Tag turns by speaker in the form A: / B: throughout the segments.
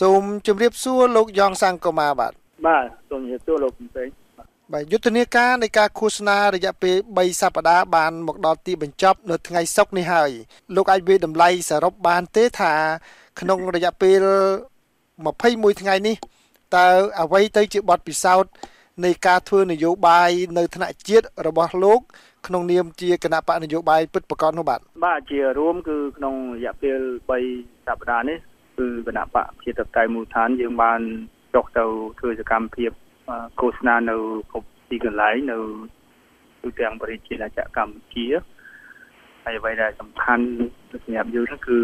A: សូមជម្រាបសួរលោកយ៉ងសង្គមាបាទ
B: បាទសូមជម្រាបសួរលោកពេញ
A: បាទយុទ្ធនាការនៃការឃោសនារយៈពេល3សប្តាហ៍បានមកដល់ទីបញ្ចប់នៅថ្ងៃសុក្រនេះហើយលោកអាចវិតម្លៃសរុបបានទេថា ក្នុងរយៈពេល21ថ្ងៃនេះតើអ្វីទៅជាបទពិសោធន៍នៃការធ្វើនយោបាយនៅថ្នាក់ជាតិរបស់លោក ក្នុងនាមជាគណៈបកនយោបាយពិតប្រាកដនោះបាទ
B: បាទជារួមគឺក្នុងរយៈពេល3សប្តាហ៍នេះ គឺគណៈបកជាតតៃមូលដ្ឋានយើងបានចុះទៅធ្វើសកម្មភាពឃោសនានៅគ្រប់ទីកន្លែងនៅទូទាំងប្រទេសជាតិកម្ពុជាហើយអ្វីដែលសំខាន់សម្រាប់យើងគឺ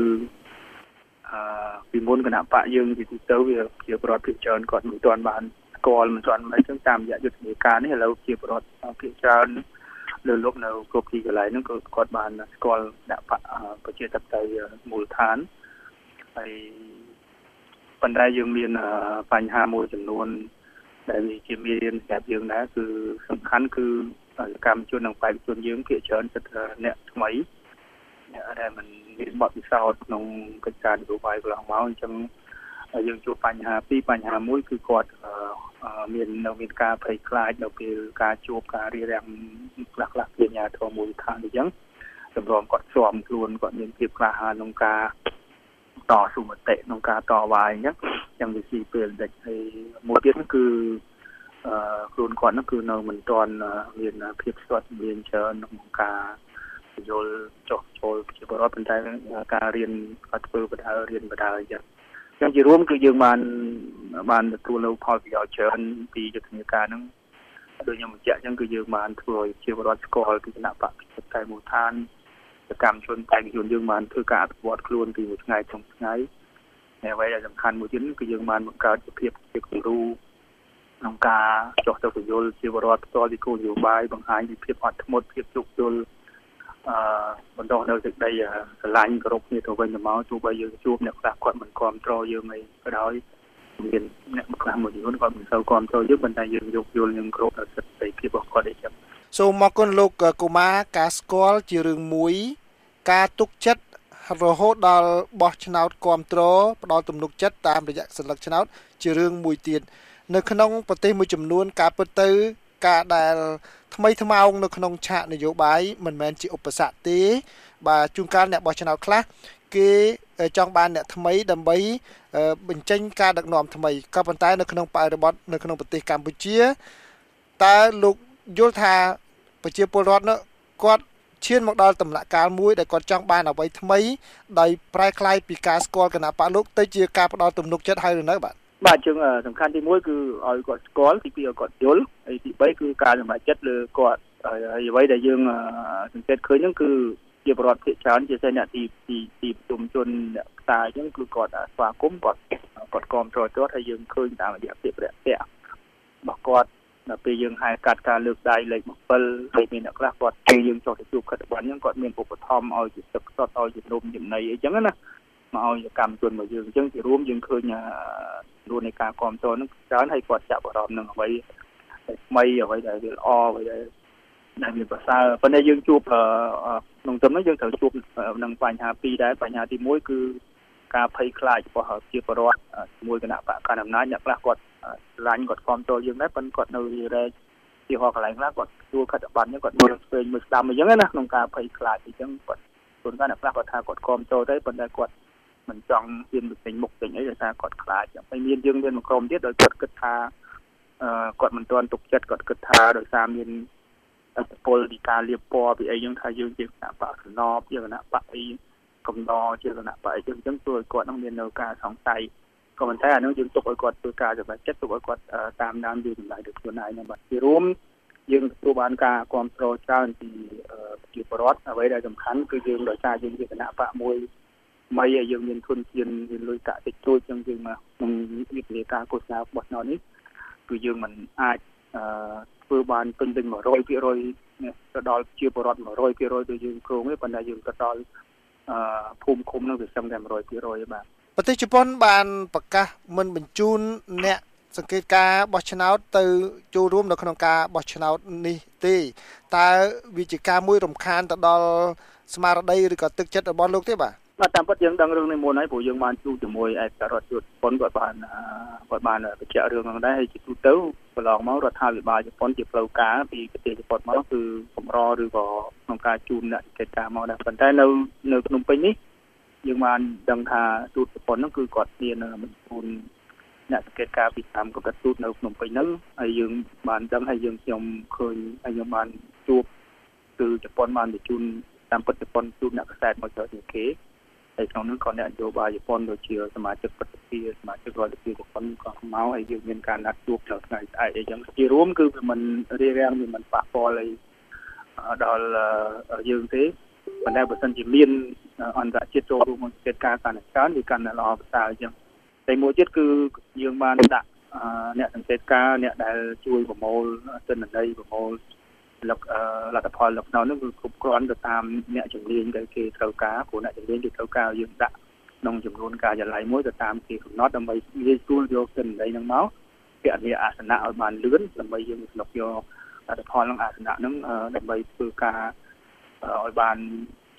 B: អឺពីមុនគណៈបកយើងពីទូទៅវាជាប្រវត្តិភាគច្រើនគាត់មិនទាន់បានស្គាល់មិនទាន់អីចឹងតាមរយៈយុទ្ធនាការនេះឥឡូវជាប្រវត្តិភាគច្រើនលើលោកនៅគ្រប់ទីកន្លែងហ្នឹងក៏គាត់បានស្គាល់ដាក់ប្រជាធិបតេយ្យមូលដ្ឋាន ហើយប៉ុន្តែយើងមានបញ្ហាមួយចំនួន ដែលវាជាមានស្រាប់យើងដែរគឺសំខាន់គឺកម្មជននិងបេក្ខជនយើងភាគច្រើនសិតអ្នកថ្មីអ្នកដែលមិនមានបទពិសោធន៍ក្នុងកិច្ចការនយោបាយកន្លងមកអញ្ចឹងយើងជួបបញ្ហាពីរបញ្ហាមួយគឺគាត់មាននៅមានការភ័យខ្លាចនៅពេលការជួបការរៀបរៀងខ្លះខ្លះពីអាញាធមូលដ្ឋានអញ្ចឹងសម្រាប់គាត់ស្មខ្លួនគាត់មានភាពក្លាហានក្នុងការ តស៊ូមតិក្នុងការតវ៉ាអញ្ចឹងយ៉ាងវាស៊ីពេលតិចហើយមួយទៀតគឺអឺខ្លួនគាត់នោះគឺនៅមិនទាន់មានភាពស្ទាត់មានច្រើនក្នុងការយល់ចុះចូលជាបរិបទប៉ុន្តែការរៀនគាត់ធ្វើបដារៀនបដាអញ្ចឹងចឹងជារួមគឺយើងបានបានទទួលនៅផលប្រយោជន៍ច្រើនពីយុទ្ធនាការហ្នឹងដូចខ្ញុំបញ្ជាក់អញ្ចឹងគឺយើងបានធ្វើឲ្យជាបរិបទស្គាល់ពីគណៈបព្វជិតតែមូលដ្ឋាន សកម្មជនតែងជនយើងបានធ្វើការអភិវឌ្ឍខ្លួនពីមួយថ្ងៃទៅថ្ងៃហើយអ្វីដែលសំខាន់មួយទៀតគឺយើងបានបង្កើតភាពជាគំរូក្នុងការចោះទៅពយល់ជាបរិបទផ្ទាល់ពីគោលនយោបាយបង្ហាញពីភាពអត់ធ្មត់ភាពជោគជលអឺបន្តនៅសេចក្តីស្រឡាញ់គោរពគ្នាទៅវិញទៅមកទោះបីយើងជួបអ្នកខ្លះគាត់មិនគ្រប់គ្រងយើងអីក៏ដោយមានអ្នកខ្លះមួយចំនួនគាត់មិនសូវគ្រប់គ្រងយើងប៉ុន្តែយើងយកយល់នឹងគ្រប់ដល់សិទ្ធិសេរីភាពរបស់គាត់ឯចឹង
A: សូមអរគុណលោកកុមារការស្គាល់ជារឿងមួយ ការទុកចិត្តរហូតដល់បោះឆ្នោតគ្រប់គ្រងផ្ដល់ទំនុកចិត្តតាមរយៈសញ្ញាឆ្នោត ជារឿងមួយទៀតនៅក្នុងប្រទេសមួយចំនួន ការពិតទៅ ការដែលថ្មីថ្មោងនៅក្នុងឆាកនយោបាយមិនមែនជាឧបសគ្គទេ បាទជួនកាលអ្នកបោះឆ្នោតខ្លះគេចង់បានអ្នកថ្មីដើម្បីបញ្ចេញការដឹកនាំថ្មីក៏ប៉ុន្តែនៅក្នុងបរិបទនៅក្នុងប្រទេសកម្ពុជាតើលោកយល់ថាប្រជាពលរដ្ឋនោះគាត់ ឈានមកដល់ដំណាក់កាលមួយដែលគាត់ចង់បានអ្វីថ្មីដោយប្រែក្លាយពីការស្គាល់គណៈបកលោកទៅជាការផ្ដល់ទំនុកចិត្តហើយឬនៅបាទ
B: បាទជាងសំខាន់ទី1គឺឲ្យគាត់ស្គាល់ទី2ឲ្យគាត់យល់ហើយទី3គឺការសម្រេចចិត្តលើគាត់ហើយអ្វីដែលយើងសង្កេតឃើញហ្នឹងគឺជាប្រវត្តិភាគច្រើនជាអ្នកទីទីទីប្រជុំជនអ្នកផ្សាយអញ្ចឹងគឺគាត់ស្វាគមន៍គាត់គាត់គ្រប់គ្រងគាត់ហើយយើងឃើញតាមរយៈភាពរាក់ទាក់របស់គាត់ ដល់ពេលយើងហៅកាត់ការលើកដៃលេខ7ហើយមានអ្នកខ្លះគាត់ពេលយើងចុះទៅជួបខិតប័ណ្ណអញ្ចឹងគាត់មានឧបត្ថម្ភឲ្យជាទឹកសុទ្ធឲ្យជានំចំណីអីចឹងណាមកឲ្យកម្មជនរបស់យើងអញ្ចឹងជារួមយើងឃើញរួមនៃការគ្រប់គ្រងនឹងច្រើនហើយគាត់ចាប់អារម្មណ៍នឹងអ្វីថ្មីអ្វីដែលវាល្អអ្វីដែលដែលវាប្រសើរប៉ុន្តែយើងជួបក្នុងទំនោះយើងត្រូវជួបនឹងបញ្ហាពីរដែរបញ្ហាទី1គឺការភ័យខ្លាចរបស់ជាបរិវត្តជាមួយគណៈបកកណ្ដាលអំណាចអ្នកខ្លះគាត់ ឆ្លាញ់គាត់គ្រប់គ្រងយើងដែរប៉ុន្តែគាត់នៅរែកទីហោះកន្លែងខ្លះគាត់ជួលខិតប័ណ្ណគាត់មើលស្វែងមើលស្ដាំអញ្ចឹងណាក្នុងការភ័យខ្លាចអញ្ចឹងគាត់ខ្លួនគាត់អ្នកខ្លះគាត់ថាគាត់គ្រប់គ្រងទៅប៉ុន្តែគាត់មិនចង់ហ៊ានទៅពេញមុខពេញអីដោយសារគាត់ខ្លាចហើយមានយើងមានមួយក្រុមទៀតដោយគាត់គិតថាអឺគាត់មិនទាន់ទុកចិត្តគាត់គិតថាដោយសារមានអត្តពលពីការលៀបពណ៌ពីអីយើងថាយើងជាគណៈបកសំណបជាគណៈបកអីកំដរជាគណៈបកអីចឹងចឹងធ្វើឲ្យគាត់នឹងមាននៅការសង្ស័យ ក៏ប៉ុន្តែអានោះយើងទុកឲ្យគាត់ធ្វើការសម្រេចចិត្តទុកឲ្យគាត់តាមដានយើងចម្លើយទៅខ្លួនឯងហ្នឹងបាទជារួមយើងទទួលបានការគ្រប់គ្រងច្រើនពីជាបរដ្ឋអ្វីដែលសំខាន់គឺយើងដោយសារយើងជាគណៈបកមួយថ្មីហើយយើងមានធនធានមានលុយកាក់តិចតួចចឹងយើងមកក្នុងវិទ្យាការកោសនារបស់ណោនេះគឺយើងមិនអាចអឺធ្វើបានពេញពេញ100%ទៅដល់ជាបរដ្ឋ100%ដូចយើងគ្រោងទេប៉ុន្តែយើងទៅដល់អឺភូមិឃុំនឹងវាសឹងតែ100%បាទ
A: ប្រទេសជប៉ុនបានប្រកាសមិនបញ្ជូនអ្នកសង្កេតការបោះឆ្នោតទៅចូលរួមនៅក្នុងការបោះឆ្នោតនេះទេតើវាជាការមួយរំខានទៅដល់ស្មារតីឬក៏ទឹកចិត្តរបស់លោកទេបាទ
B: បាទតាមពិតយើងដឹងរឿងនេះមុនហើយព្រោះយើងបានជួបជាមួយឯករដ្ឋជួតជប៉ុនគាត់បានគាត់បានបញ្ជាក់រឿងហ្នឹងដែរហើយជាទូទៅកន្លងមករដ្ឋាភិបាលជប៉ុនជាផ្លូវការពីប្រទេសជប៉ុនមកគឺកម្រឬក៏ក្នុងការជួនអ្នកកិច្ចការមកដែរប៉ុន្តែនៅនៅភ្នំពេញនេះ យើងបានដឹងថាទូតជប៉ុនហ្នឹងគឺគាត់មានបញ្ជូនអ្នកសង្កេតការពីតាមកម្រិតទូតនៅភ្នំពេញហ្នឹងហើយយើងបានដឹងហើយយើងខ្ញុំឃើញហើយខ្ញុំបានជួបគឺជប៉ុនបានបញ្ជូនតាមពិតជប៉ុនជួបអ្នកកសែតមកចូលជាគេហើយក្នុងនោះក៏អ្នកនយោបាយជប៉ុនដូចជាសមាជិកប្រតិភិសមាជិករដ្ឋាភិបាលជប៉ុនក៏មកហើយយើងមានការណាត់ជួបនៅថ្ងៃស្អែកអីចឹងជារួមគឺវាមិនរារាំងវាមិនប៉ះពាល់អីដល់យើងទេ ប៉ុន្តែបើសិនជាមានអន្តរជាតិចូលរួមក្នុងកិច្ចការកាន់តែច្រើនវាកាន់តែល្អប្រសើរអញ្ចឹងតែមួយទៀតគឺយើងបានដាក់អ្នកសង្កេតការអ្នកដែលជួយប្រមូលទិន្នន័យប្រមូលលក្ខលទ្ធផលលក្ខណៈនោះគឺគ្រប់គ្រាន់ទៅតាមអ្នកជំនាញដែលគេត្រូវការព្រោះអ្នកជំនាញគេត្រូវការយើងដាក់ក្នុងចំនួនការចល័យមួយទៅតាមគេកំណត់ដើម្បីងាយស្រួលយកទិន្នន័យហ្នឹងមកគណនាអាសនៈឲ្យបានលឿនដើម្បីយើងស្លុកយកលទ្ធផលក្នុងអាសនៈហ្នឹងដើម្បីធ្វើការ ឲ្យបាន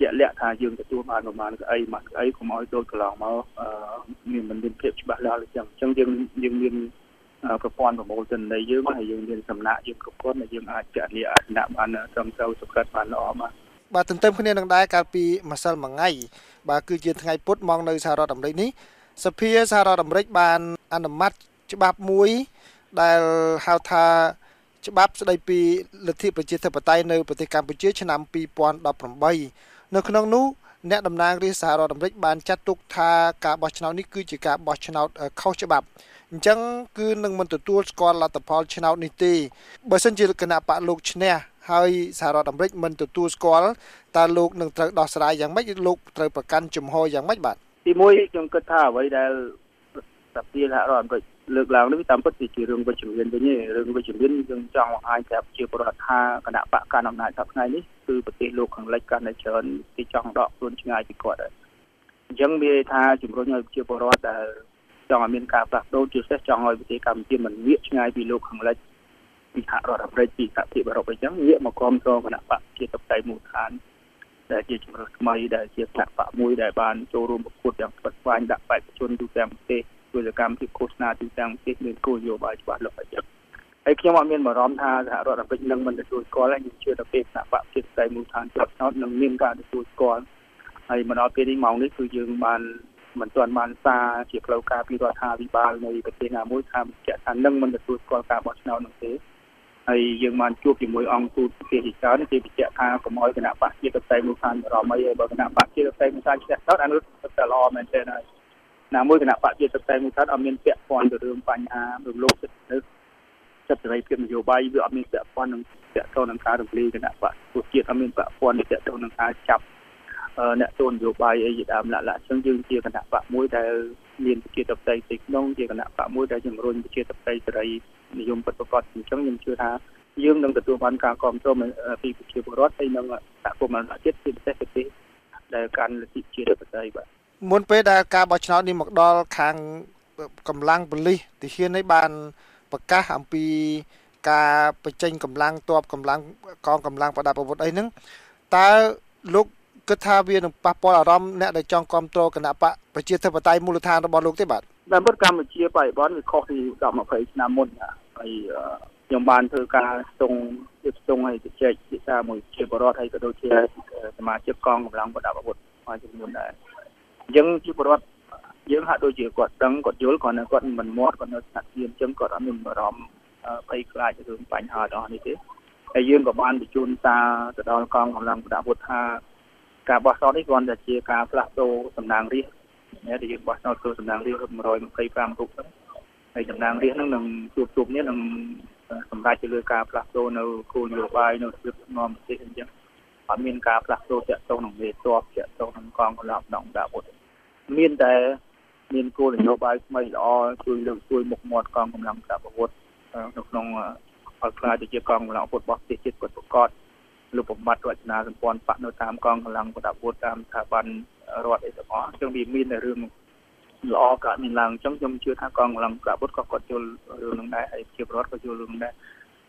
B: ជាក់លាក់ថាយើងទទួលបានប្រមាណស្អីមកស្អីកុំឲ្យដូចកន្លងមកមានមិនមានភាពច្បាស់លាស់អញ្ចឹងអញ្ចឹងយើងយើងមានប្រព័ន្ធប្រមូលទិន្នន័យយើងហើយយើងមានសំណាក់យើងគ្រប់គ្រាន់ដែលយើងអាចចាក់លាអាសនៈបានត្រឹមត្រូវសុខិតបានល្អបាទ
A: បាទទន្ទឹមគ្នានឹងដែរកាលពីម្សិលមួយថ្ងៃបាទគឺជាថ្ងៃពុធមកនៅសហរដ្ឋអាមេរិកនេះសភាសហរដ្ឋអាមេរិកបានអនុម័តច្បាប់មួយដែលហៅថា ច្បាប់ស្តីពីលទ្ធិប្រជាធិបតេយ្យនៅប្រទេសកម្ពុជាឆ្នាំ2018នៅក្នុងនោះអ្នកតំណាងរាស្ត្រសហរដ្ឋអាមេរិកបានចាត់ទុកថាការបោះឆ្នោតនេះគឺជាការបោះឆ្នោតខុសច្បាប់អញ្ចឹងគឺនឹងមិនទទួលស្គាល់លទ្ធផលឆ្នោតនេះទេបើសិនជាគណៈបកលោកឈ្នះហើយសហរដ្ឋអាមេរិកមិនទទួលស្គាល់តើលោកនឹងត្រូវដោះស្រាយយ៉ាងម៉េចលោកត្រូវប្រកាន់ជំហរយ៉ាងម៉េចបាទ
B: ទីមួយខ្ញុំគិតថាអ្វីដែលសភាសហរដ្ឋអាមេរិក លើកឡើងនេះតាមពិតជារឿងវិជ្ជមានវិញទេរឿងវិជ្ជមានយើងចង់បង្ហាញប្រាប់ជាប្រវត្តិថាគណៈបកកណ្ដាលអំណាចសប្តាហ៍នេះគឺប្រទេសលោកខាងលិចកាន់តែច្រើនទីចង់ដកខ្លួនឆ្ងាយពីគាត់ហើយអញ្ចឹងវាថាជំរុញឲ្យជាប្រវត្តិដែលចង់ឲ្យមានការផ្លាស់ប្ដូរជាពិសេសចង់ឲ្យប្រទេសកម្ពុជាមិនងាកឆ្ងាយពីលោកខាងលិចពីសហរដ្ឋអាមេរិកពីសហភាពអឺរ៉ុបអីចឹងងាកមកគ្រប់គ្រងគណៈបកជាតបតៃមូលដ្ឋានដែលជាជំរើសថ្មីដែលជាគណៈបកមួយដែលបានចូលរួមប្រកួតយ៉ាងស្វិតស្វាញដាក់បេក្ខជនទូទាំងប្រទេស ពលកម្មភាពឃោសនាទូទាំងប្រទេសមានគោលនយោបាយច្បាស់លាស់អញ្ចឹងហើយខ្ញុំអត់មានបារម្ភថាសហរដ្ឋអាមេរិកនឹងមិនទទួលស្គាល់ហើយខ្ញុំជឿថាពេលគណៈបកជាតបតៃមូលដ្ឋានជាប់ឆ្នោតនឹងមានការទទួលស្គាល់ហើយមកដល់ពេលនេះម៉ោងនេះគឺយើងបានមិនទាន់បានសារជាផ្លូវការពីរដ្ឋាភិបាលនៃប្រទេសណាមួយថាបញ្ជាក់ថានឹងមិនទទួលស្គាល់ការបោះឆ្នោតនោះទេហើយយើងបានជួបជាមួយអង្គទូតប្រទេសជាច្រើនគេបញ្ជាក់ថាកុំឲ្យគណៈបកជាតិតែមួយខាងរំអីហើយបើគណៈបកជាតិតែមួយខាងឆ្លះឆ្នោតអានោះទៅល្អមែនទេហើយ ណាមួយគណៈបកជាតិតែមួយខាងអត់មានពាក់ព័ន្ធទៅរឿងបញ្ហារំលោភសិទ្ធិសិទ្ធិសេរីភាពនយោបាយវាអត់មានពាក់ព័ន្ធនឹងពាក់ទងនឹងការរំលាយគណៈបកជាតិអត់មានពាក់ព័ន្ធនឹងពាក់ទងនឹងការចាប់អ្នកចូលនយោបាយអីជាដើមលក្ខណៈអញ្ចឹងយើងជាគណៈបកមួយដែលមានប្រជាធិបតេយ្យទីក្នុងជាគណៈបកមួយដែលជំរុញប្រជាធិបតេយ្យសេរីនិយមពិតប្រាកដអញ្ចឹងខ្ញុំជឿថាយើងនឹងទទួលបានការគ្រប់គ្រងពីប្រជាពលរដ្ឋហើយនឹងសហគមន៍អន្តរជាតិជាពិសេសប្រទេសដែលកាន់លទ្ធិប្រជាធិបតេយ្យបាទ
A: មុនពេលដែលការបោះឆ្នោតនេះមកដល់ខាងកម្លាំងប៉ូលីសទាហាននេះបានប្រកាសអំពីការបញ្ចេញកម្លាំងទ័ពកម្លាំងកងកម្លាំងប្រដាប់អាវុធអីហ្នឹងតើលោកគិតថាវានឹងប៉ះពាល់អារម្មណ៍អ្នកដែលចង់គ្រប់គ្រងគណៈបកប្រជាធិបតេយ្យមូលដ្ឋានរបស់លោកទេបាទ
B: តាមពិតកម្ពុជាបច្ចុប្បន្នវាខុសពី10 20ឆ្នាំមុនហើយខ្ញុំបានធ្វើការស្ទង់ជិះស្ទង់ហើយជជែកពិសាមួយជាបរដ្ឋហើយក៏ដូចជាសមាជិកកងកម្លាំងប្រដាប់អាវុធមួយចំនួនដែរអញ្ចឹងជាបរដ្ឋយើងហាក់ដូចជាគាត់ដឹងគាត់យល់គាត់នៅគាត់មិនមាត់គាត់នៅស្នាក់ទៀតអញ្ចឹងគាត់អត់មានអារម្មណ៍ភ័យខ្លាចរឿងបញ្ហាទាំងអស់នេះទេហើយយើងក៏បានបញ្ជូនសារទៅដល់កងកម្លាំងប្រដាប់អាវុធថាការបោះឆ្នោតនេះគ្រាន់តែជាការផ្លាស់ប្ដូរតំណាងរាស្ត្រដែលយើងបោះឆ្នោតគឺតំណាងរាស្ត្រ125រូបហ្នឹងហើយតំណាងរាស្ត្រហ្នឹងនឹងជួបជុំនេះនឹងសម្រាប់ទៅលើការផ្លាស់ប្ដូរនៅគោលនយោបាយនៅរបៀបនាំប្រទេសអញ្ចឹងអត់មានការផ្លាស់ប្ដូរតាក់ទងនឹងមេតបតាក់ទងនឹងកងកម្លាំងដំដាវុធ មានតែមានគោលនយោបាយថ្មីល្អជួយលើកជួយមុខមាត់កងកម្លាំងដាវុធនៅក្នុងឲ្យខ្លាចទៅជាកងកម្លាំងពុទ្ធរបស់ប្រទេសជាតិពិតប្រាកដលោកបំបត្តិរចនាសម្ព័ន្ធបកនៅតាមកងកម្លាំងប្រដាប់អាវុធតាមស្ថាប័នរដ្ឋអីទាំងអស់អញ្ចឹងវាមានតែរឿងល្អកើតមានឡើងអញ្ចឹងខ្ញុំជឿថាកងកម្លាំងប្រដាប់អាវុធក៏គាត់យល់រឿងនឹងដែរហើយជាប្រវត្តិក៏យល់រឿងដែរ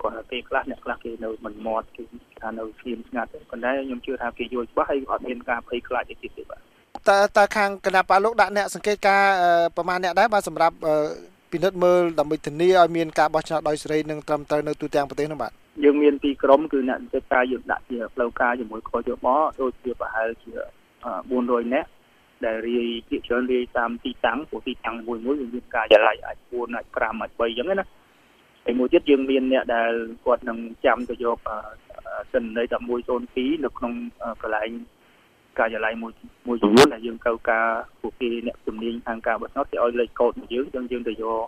B: គាត់ថាពេលខ្លះអ្នកខ្លះគេនៅមិនមាត់គេថានៅស្ងៀមស្ងាត់ប៉ុន្តែខ្ញុំជឿថាគេយល់ច្បាស់ហើយអត់មានការភ័យខ្លាចទេទៀតទេបាទ
A: តើតើខាងគណៈបកលោកដាក់អ្នកសង្កេតការប្រមាណអ្នកដែរបាទសម្រាប់ពិនិត្យមើលដើម្បីធានាឲ្យមានការបោះឆ្នោតដោយសេរីនិងត្រឹមត្រូវនៅទូទាំងប្រទេសនោះបាទ
B: យើងមានពីរក្រុមគឺអ្នកសង្កេតការយើងដាក់ជាផ្លូវការជាមួយខយោបដូចជាប្រហែលជា400នាក់ដែលរាយភាគច្រើនរាយតាមទីតាំងព្រោះទីតាំងមួយមួយវាមានការចល័យអាច4អាច5អាច3អញ្ចឹងណាហើយមួយទៀតយើងមានអ្នកដែលគាត់នឹងចាំទៅយកសិននៃ1102នៅក្នុងកន្លែង ការិយាល័យមួយមួយចំនួនដែលយើងត្រូវការពួកគេអ្នកជំនាញខាងការបោះឆ្នោតគេឲ្យលេខកូដរបស់យើងអញ្ចឹងយើងទៅយក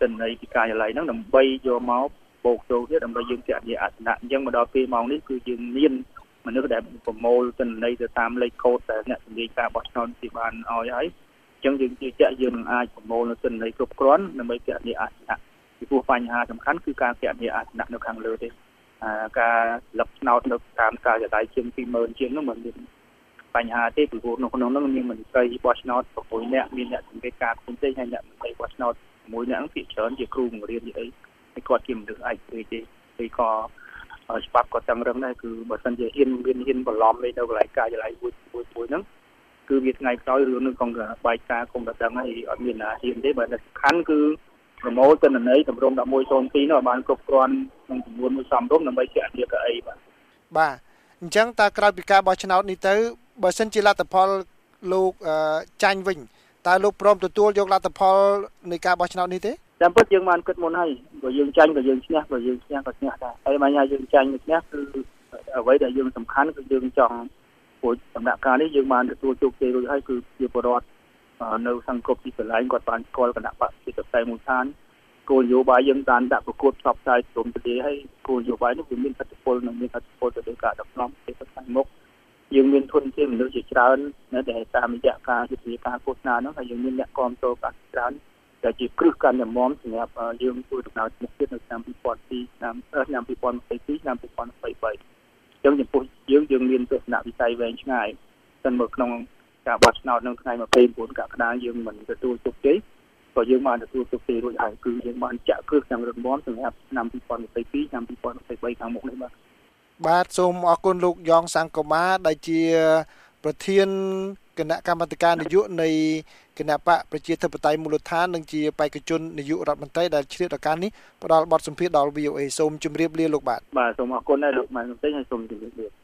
B: សិននៃពីការិយាល័យហ្នឹងដើម្បីយកមកបូកចូលទៀតដើម្បីយើងចាក់ជាអសនៈអញ្ចឹងមកដល់ពេលម៉ោងនេះគឺយើងមានមនុស្សដែលប្រមូលទិន្នន័យទៅតាមលេខកូដដែលអ្នកជំនាញការបោះឆ្នោតទីបានឲ្យហើយអញ្ចឹងយើងជឿជាក់យើងនឹងអាចប្រមូលនៅទិន្នន័យគ្រប់គ្រាន់ដើម្បីចាក់ជាអសនៈពីព្រោះបញ្ហាសំខាន់គឺការចាក់ជាអសនៈនៅខាងលើទេការលឹកឆ្នោតនៅតាមការចដាយជាង20000ជាងនោះមិនមាន បញ្ហាទេពីព្រោះនៅក្នុងនោះមានមន្ត្រីបោះឆ្នោត6នាក់មានអ្នកសង្កេតការផ្សេងៗហើយអ្នកមន្ត្រីបោះឆ្នោតមួយនាក់ហ្នឹងភាគច្រើនជាគ្រូបង្រៀនអីហើយគាត់ជាមនុស្សឯកទេទេហើយក៏ច្បាប់ក៏តឹងរឹងដែរគឺបើសិនជាហ៊ានមានហ៊ានបន្លំលេនៅកន្លែងការចល័យមួយមួយមួយហ្នឹងគឺវាថ្ងៃក្រោយរឿងនឹងកងបាយការគុំតែដឹងហើយអត់មានណាហ៊ានទេបើសំខាន់គឺប្រមូលទិន្នន័យតម្រង1102នោះបានគ្រប់គ្រាន់ក្នុងចំនួនមួយសំរុំដើម្បីជាអធិការអីបាទ
A: បាទអញ្ចឹងតើក្រោយពីការបោះឆ្នោតនេះទៅ បើសិនជាលទ្ធផលលោកចាញ់វិញតើលោកព្រមទទួលយកលទ្ធផលនៃការបោះឆ្នោតនេះទេ
B: តាមពិតយើងបានគិតមុនហើយបើយើងចាញ់ក៏យើងឈ្នះបើយើងឈ្នះក៏ឈ្នះដែរហើយបញ្ហាយើងចាញ់ឬឈ្នះគឺអ្វីដែលយើងសំខាន់គឺយើងចង់ពួកដំណាក់កាលនេះយើងបានទទួលជោគជ័យរួចហើយគឺជាបរិវត្តនៅសង្គមទីកន្លែងគាត់បានស្គាល់គណៈបព្វជិតតែមូលដ្ឋានគោលនយោបាយយើងបានដាក់ប្រកួតផ្សព្វផ្សាយព្រមទៅហើយគោលនយោបាយនោះវាមានឥទ្ធិពលនិងមានឥទ្ធិពលទៅលើការដឹកនាំប្រទេសខាងមុខ យើងមានធនធានមនុស្សជាច្រើននៅដែលតាមរយៈការយុទ្ធនាការឃោសនានោះហើយយើងមានអ្នកគ្រប់គ្រងការច្រើនដែលជាគ្រឹះកាន់តែមមសម្រាប់យើងធ្វើដំណើរមុខទៀតនៅឆ្នាំ2002ឆ្នាំឆ្នាំ2022ឆ្នាំ2023ចឹងចំពោះយើងយើងមានទស្សនវិស័យវែងឆ្ងាយសិនមកក្នុងការបោះឆ្នោតនៅថ្ងៃ29កក្កដាយើងមិនទទួលជោគជ័យក៏យើងបានទទួលជោគជ័យរួចហើយគឺយើងបានចាក់គ្រឹះយ៉ាងរឹងមាំសម្រាប់ឆ្នាំ2022ឆ្នាំ2023ខាងមុខនេះបាទ
A: បាទសូមអរគុណលោកយ៉ងសង្គមាដែលជា ប្រធានគណៈកម្មាធិការនយោបាយនៃគណៈបកប្រជាធិបតេយ្យមូលដ្ឋាននិងជាបេក្ខជននាយករដ្ឋមន្ត្រីដែលជ្រាបដល់ការនេះផ្ដល់បទសម្ភាសន៍ដល់ VOA សូមជម្រាបលាលោកបាទ
B: បាទសូមអរគុណដែរលោកម៉ែនសុំទេហើយសូមជម្រាបលា